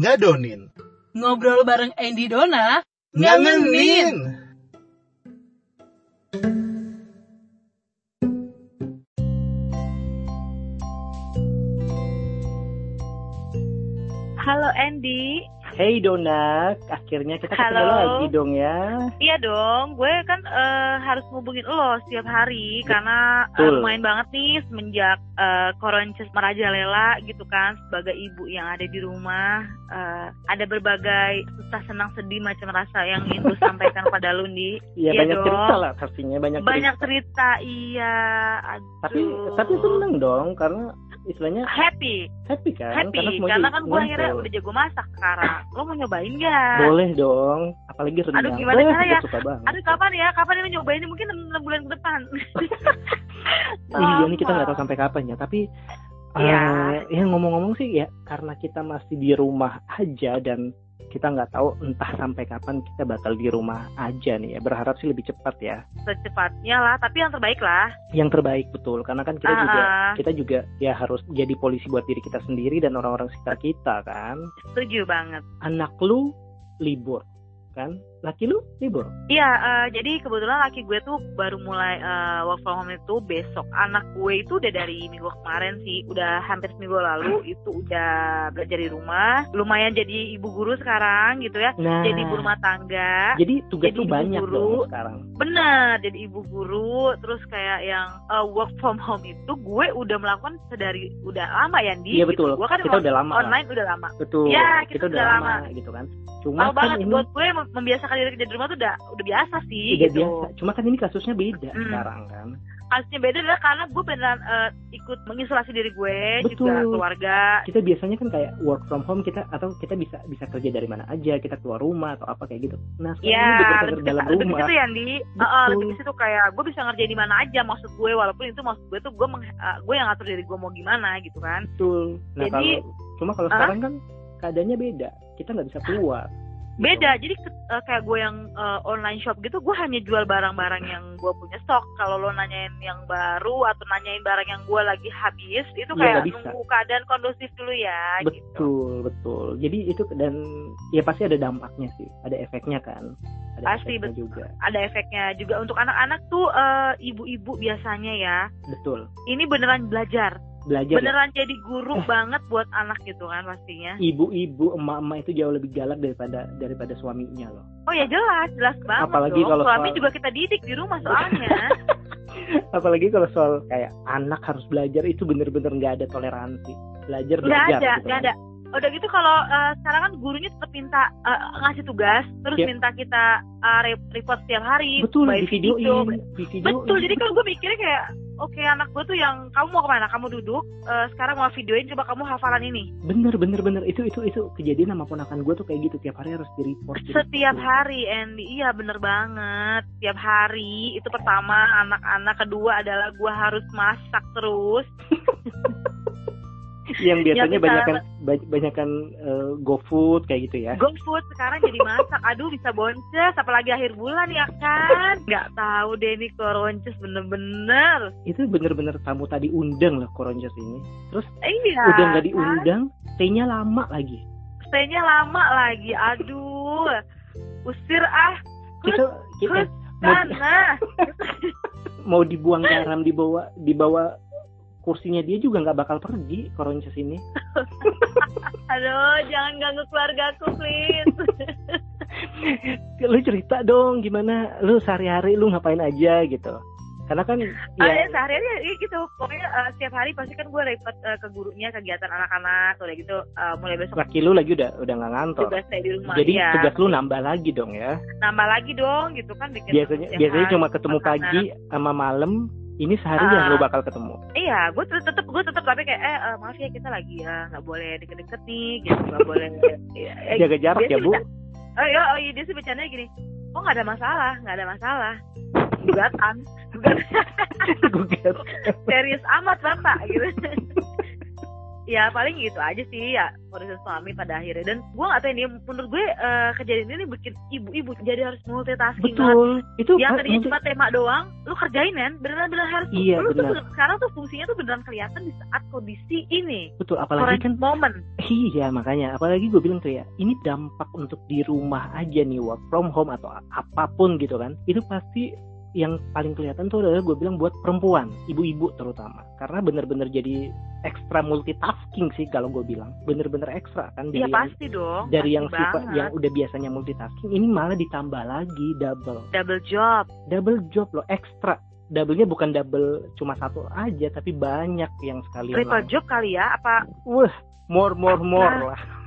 ngadonin, Ngobrol bareng Andy Dona, ngangenin. Halo Andy, Hey Dona, akhirnya kita ketemu Halo. lagi dong ya. iya dong, gue kan eh, harus ngubungin lo setiap hari karena eh, Betul. lumayan banget nih semenjak uh, Koronces merajalela gitu kan sebagai ibu yang ada di rumah eh, ada berbagai susah senang sedih macam rasa yang ingin gue sampaikan pada lu Ndi. Iya Iya banyak dong. cerita lah pastinya banyak, Banyak cerita. cerita, iya. Aduh. Tapi tapi seneng dong karena istilahnya happy, happy kan? happy semuanya karena kan gue akhirnya udah jago masak sekarang. Lo mau nyobain gak? Boleh dong, apalagi rendang. Aduh, gimana gue ya? suka banget. Aduh kapan ya? Kapan ini nyobain mungkin 6 bulan ke depan. Iya nih kita nggak tahu sampai kapan ya, tapi Iya. eh, ya ngomong-ngomong sih ya karena kita masih di rumah aja dan kita nggak tahu entah sampai kapan kita bakal di rumah aja nih ya. Berharap sih lebih cepat ya. Secepatnya lah, tapi yang terbaik lah. Yang terbaik betul karena kan kita Ah, juga ah. kita juga ya harus jadi polisi buat diri kita sendiri dan orang-orang sekitar kita kan. Setuju banget. Anak lu libur kan? Laki lu libur. Iya, eh, jadi kebetulan laki gue tuh baru mulai eh, work from home itu besok. Anak gue itu udah dari minggu kemarin sih, udah hampir seminggu lalu itu udah belajar di rumah. Lumayan jadi ibu guru sekarang gitu ya. Nah, Jadi ibu rumah tangga. jadi tugas jadi tuh banyak guru. dong sekarang. Bener, jadi ibu guru. Terus kayak yang eh, work from home itu gue udah melakukan sedari udah lama ya, Di. Iya betul. Gue kan kita udah lama lah. online udah lama. Betul. Iya, kita kita, udah udah lama, lama. gitu kan. Cuma kan banget ini buat gue mem- membiasakan diri kerja di rumah tuh udah udah biasa sih udah gitu. biasa. Cuma kan ini kasusnya beda Hmm. sekarang kan. Kasusnya beda adalah karena gue beneran eh, ikut mengisolasi diri gue Betul. juga keluarga. Kita biasanya kan kayak work from home kita atau kita bisa bisa kerja dari mana aja, kita keluar rumah atau apa kayak gitu. Nah, sekarang Iya, ini bener-bener lebih dalam lebih rumah. situ ya, Di. Betul. Heeh, lebih ke situ kayak gue bisa ngerjain di mana aja maksud gue walaupun itu maksud gue tuh gue meng- eh, gue yang ngatur diri gue mau gimana gitu kan. Betul. Nah, Jadi- kalau cuma kalau Hah? sekarang kan keadaannya beda. Kita nggak bisa keluar. Gitu. Beda, jadi ke- eh, kayak gue yang eh, online shop gitu, gue hanya jual barang-barang yang gue punya stok. Kalau lo nanyain yang baru atau nanyain barang yang gue lagi habis, itu Iya, kayak bisa. nunggu keadaan kondusif dulu ya. Gitu. Betul, betul. Jadi itu dan ya pasti ada dampaknya sih, ada efeknya kan. Ada Pasti, efeknya betul. juga. Ada efeknya juga untuk anak-anak tuh eh, ibu-ibu biasanya ya. Betul. Ini beneran belajar, Belajar ya. beneran jadi guru Eh. banget buat anak gitu kan pastinya. ibu-ibu emak-emak itu jauh lebih galak daripada daripada suaminya loh. Oh ya jelas, jelas banget Apalagi dong. kalau Suami soal- juga kita didik di rumah soalnya. Apalagi kalau soal kayak anak harus belajar itu bener-bener nggak ada toleransi. Belajar Nggak belajar. ada, gitu nggak kan. ada. Udah gitu kalau eh, sekarang kan gurunya tetap minta eh, ngasih tugas, terus Yep. minta kita re- report setiap hari, Betul, di video. Betul, jadi kalau gue mikirnya kayak, oke anak gue tuh yang kamu mau ke mana? Kamu duduk, eh, sekarang mau videoin, coba kamu hafalan ini. bener bener bener itu itu itu kejadian sama ponakan gue tuh kayak gitu tiap hari harus di report. Setiap hari, Andy, iya bener banget. Setiap hari, itu pertama anak-anak, kedua adalah gue harus masak terus. Yang biasanya Yang kita- banyakan ba- banyakan eh, GoFood kayak gitu ya. GoFood sekarang jadi masak. Aduh bisa boncos, apalagi akhir bulan ya kan? Gak tahu deh nih koronces bener-bener. Itu bener-bener tamu tadi undang loh Koronjas ini. Terus Iya. udah nggak diundang, stay-nya lama lagi. Stay-nya lama lagi. Aduh. Usir ah. Kita kita Terus mau, sana. mau dibuang garam di bawah di bawah kursinya dia juga nggak bakal pergi Koronjas ini. Aduh, jangan ganggu keluargaku, please. lu cerita dong gimana lu sehari-hari lu ngapain aja gitu karena kan Ah, ya ya sehari-hari ya gitu. Pokoknya eh, setiap hari pasti kan gue repot eh, ke gurunya kegiatan anak-anak. Udah gitu eh, mulai besok laki lu lagi udah udah nggak ngantor tugas saya di rumah. jadi ya. tugas lu nambah lagi dong ya nambah lagi dong gitu kan bikin biasanya biasanya hari cuma ketemu pagi sama malam ini sehari Ah. yang lu bakal ketemu Iya, gue tetep gue tetep tapi kayak eh eh, maaf ya kita lagi ya nggak boleh deket-deket nih, gitu nggak boleh. ya, eh, jaga jarak ya bu Oh iya, oh iya dia sih bercandanya gini. Oh nggak ada masalah, nggak ada masalah. Gugatan, gugatan Gugat. serius amat bapak gitu. Ya paling gitu aja sih ya urusan suami pada akhirnya. Dan gue nggak tahu ini menurut gue eh, kejadian ini bikin ibu-ibu jadi harus multitasking banget. betul. Itu yang tadinya cuma tema doang lu kerjain kan beneran beneran harus Iya, lu tuh bener- sekarang tuh fungsinya tuh beneran kelihatan di saat kondisi ini. Betul apalagi kan moment. Iya makanya. Apalagi gue bilang tuh ya ini dampak untuk di rumah aja nih work from home atau apa pun gitu kan itu pasti yang paling kelihatan tuh adalah gue bilang buat perempuan ibu-ibu terutama. Karena bener-bener jadi ekstra multitasking sih kalau gue bilang. Bener-bener ekstra kan. Iya dari yang pasti dong. dari pasti yang sifat yang udah biasanya multitasking ini malah ditambah lagi double. Double job. Double job loh ekstra double-nya bukan double cuma satu aja tapi banyak yang sekali triple job kali ya apa? Wah more more more lah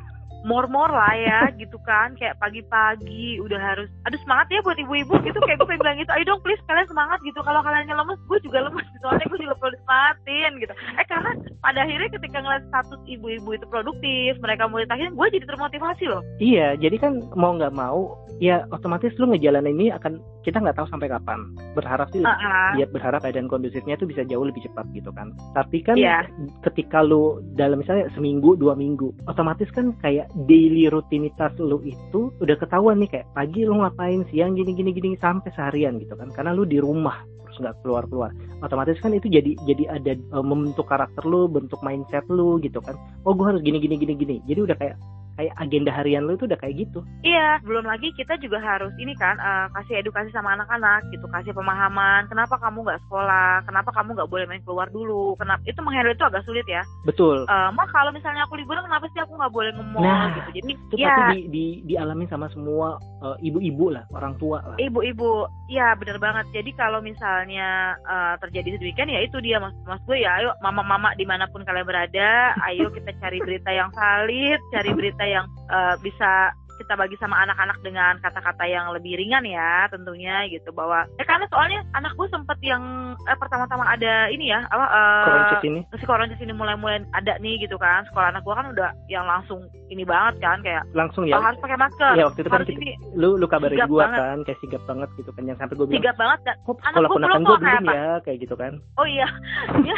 more-more lah ya gitu kan. Kayak pagi-pagi udah harus aduh semangat ya buat ibu-ibu gitu. Kayak gue bilang gitu ayo dong please kalian semangat gitu. Kalau kalian lemes gue juga lemes. Soalnya gue juga perlu disemangatin gitu. Eh karena pada akhirnya ketika ngeliat status ibu-ibu itu produktif mereka multitasking gue jadi termotivasi loh. Iya, jadi kan mau nggak mau, ya otomatis lu ngejalanin ini akan kita nggak tahu sampai kapan. Berharap sih, Ah, ya berharap keadaan kondusifnya itu bisa jauh lebih cepat gitu kan. Tapi kan Iya. ketika lu dalam misalnya seminggu dua minggu, otomatis kan kayak daily rutinitas lu itu udah ketahuan nih kayak pagi lu ngapain, siang gini gini gini sampai seharian gitu kan. Karena lu di rumah terus nggak keluar keluar. Otomatis kan itu jadi jadi ada eh, membentuk karakter lu, bentuk mindset lu gitu kan. Oh gua harus gini gini gini gini. Jadi udah kayak kayak agenda harian lu itu udah kayak gitu. Iya, belum lagi kita juga harus ini kan eh, kasih edukasi sama anak-anak gitu, kasih pemahaman. Kenapa kamu nggak sekolah? Kenapa kamu nggak boleh main keluar dulu? Kenapa itu menghandle itu agak sulit ya? Betul. Eh, Mak kalau misalnya aku liburan kenapa sih aku nggak boleh nge-mall Nah, gitu? Jadi itu ya pasti di, di dialami sama semua ibu-ibu lah, orang tua lah. ibu-ibu, ya bener banget. Jadi kalau misalnya eh, terjadi sedemikian ya itu dia mas mas gue ya ayo mama-mama di mana pun kalian berada, ayo kita cari berita yang valid, cari berita yang eh, bisa kita bagi sama anak-anak dengan kata-kata yang lebih ringan ya tentunya gitu bahwa ya karena soalnya anak gue sempet yang eh, pertama-tama ada ini ya apa eh, Koronces ini. si koronces ini mulai-mulai ada nih gitu kan sekolah anak gue kan udah yang langsung ini banget kan kayak langsung oh, ya. harus pakai masker Ya waktu itu kan harus kita- ini Lu lu kabarin banget. kan, kayak sigap banget gitu kan yang sampai gua bilang, sigap banget "Kok Anak ponakan belum kok, kayak ya?" kayak gitu kan. Oh iya, ya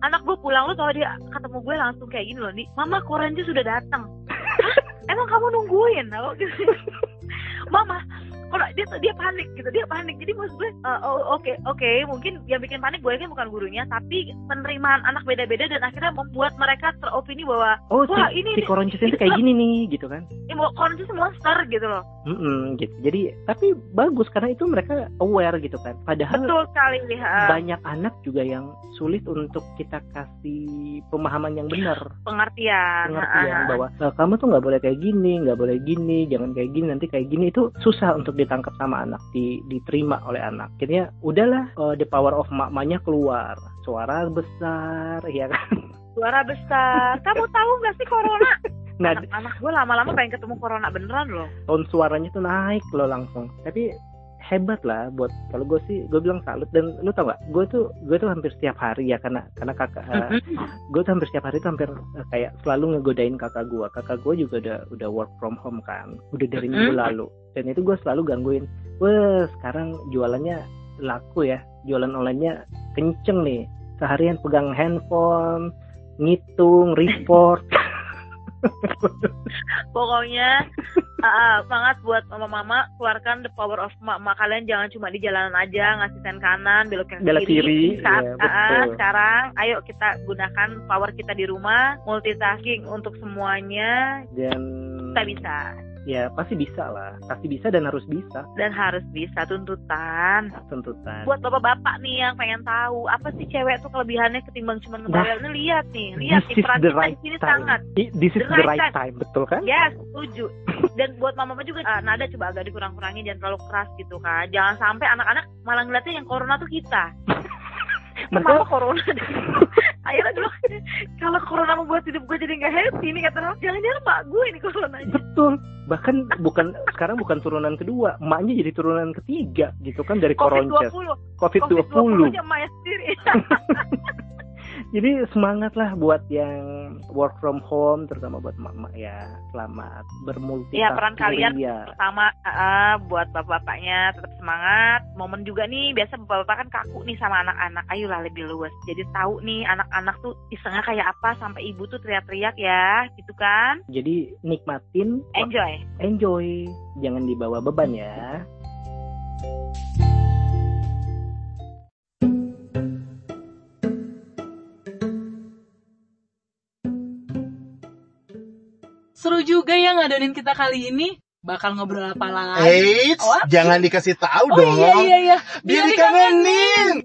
anak gue pulang lu tau dia ketemu gue langsung kayak gini loh, nih, Mama korannya sudah datang. Emang kamu nungguin? Aku gitu. Mama, kalau dia dia panik gitu, dia panik. Jadi maksud gue, oh, oke oke, mungkin yang bikin panik gue kan bukan gurunya, tapi penerimaan anak beda-beda dan akhirnya membuat mereka teropini bahwa Oh, Wah, si, ini si itu kayak gini nih gitu kan. ini korannya itu monster gitu loh. Mm-mm, gitu. Jadi tapi bagus karena itu mereka aware gitu kan. Padahal Betul sekali. ha. banyak anak juga yang sulit untuk kita kasih pemahaman yang benar. pengertian. pengertian bahwa "Eh, kamu tuh nggak boleh kayak gini, nggak boleh gini, jangan kayak gini, nanti kayak gini itu susah untuk ditangkap sama anak, di, diterima oleh anak. Akhirnya udahlah eh, the power of makmanya keluar, suara besar, ya kan. Suara besar. Kamu tahu nggak sih corona? Nah anak gue lama-lama pengen ketemu corona beneran loh. tone suaranya tuh naik loh langsung. Tapi hebat lah buat kalau gue sih gue bilang salut. Dan lu tau gak gue tuh gue tuh hampir setiap hari ya karena karena kakak eh, gue tuh hampir setiap hari tuh hampir eh, kayak selalu ngegodain kakak gue kakak gue juga udah udah work from home kan udah dari minggu Mm-mm. lalu. Dan itu gue selalu gangguin wah sekarang jualannya laku ya jualan onlinenya kenceng nih. Seharian pegang handphone ngitung report Pokoknya ah, semangat buat mama-mama keluarkan the power of mama kalian jangan cuma di jalanan aja ngasih sen kanan belok yang Belok kiri, Saat, iya, ah, ah, betul. sekarang ayo kita gunakan power kita di rumah multitasking untuk semuanya dan kita bisa ya pasti bisa lah. Pasti bisa dan harus bisa. Dan harus bisa tuntutan. Tuntutan. Buat bapak-bapak nih yang pengen tahu apa sih cewek tuh kelebihannya ketimbang cuma ngebawel nih lihat nih lihat nih peran kita right di sini time. sangat this is The the right right time. betul kan? Yes, setuju. Dan buat mama juga ah, nada coba agak dikurang-kurangin jangan terlalu keras gitu kan. Jangan sampai anak-anak malah ngeliatnya yang corona tuh kita. Mama corona deh. Akhirnya dulu kalau corona membuat hidup gue jadi nggak happy nih kata orang, jangan-jangan mak gue ini coronanya. Betul. Bahkan bukan sekarang bukan turunan kedua, emaknya jadi turunan ketiga gitu kan dari Covid Koronces. 20 Covid Covid 20. 20 nya emaknya sendiri. Jadi semangat lah buat yang work from home, terutama buat mama ya. Selamat bermultitasking. Iya, peran kalian ya. Pertama uh, buat bapak-bapaknya tetap semangat. Momen juga nih biasa bapak-bapak kan kaku nih sama anak-anak. Ayolah lebih luas. Jadi tahu nih anak-anak tuh isengnya kayak apa sampai ibu tuh teriak-teriak ya, gitu kan? Jadi nikmatin, Enjoy. enjoy, jangan dibawa beban ya. Seru juga ya ngadonin kita kali ini. Bakal ngobrol apa lagi? Eits, jangan dikasih tahu Oh dong. iya iya iya. Biar dikangenin.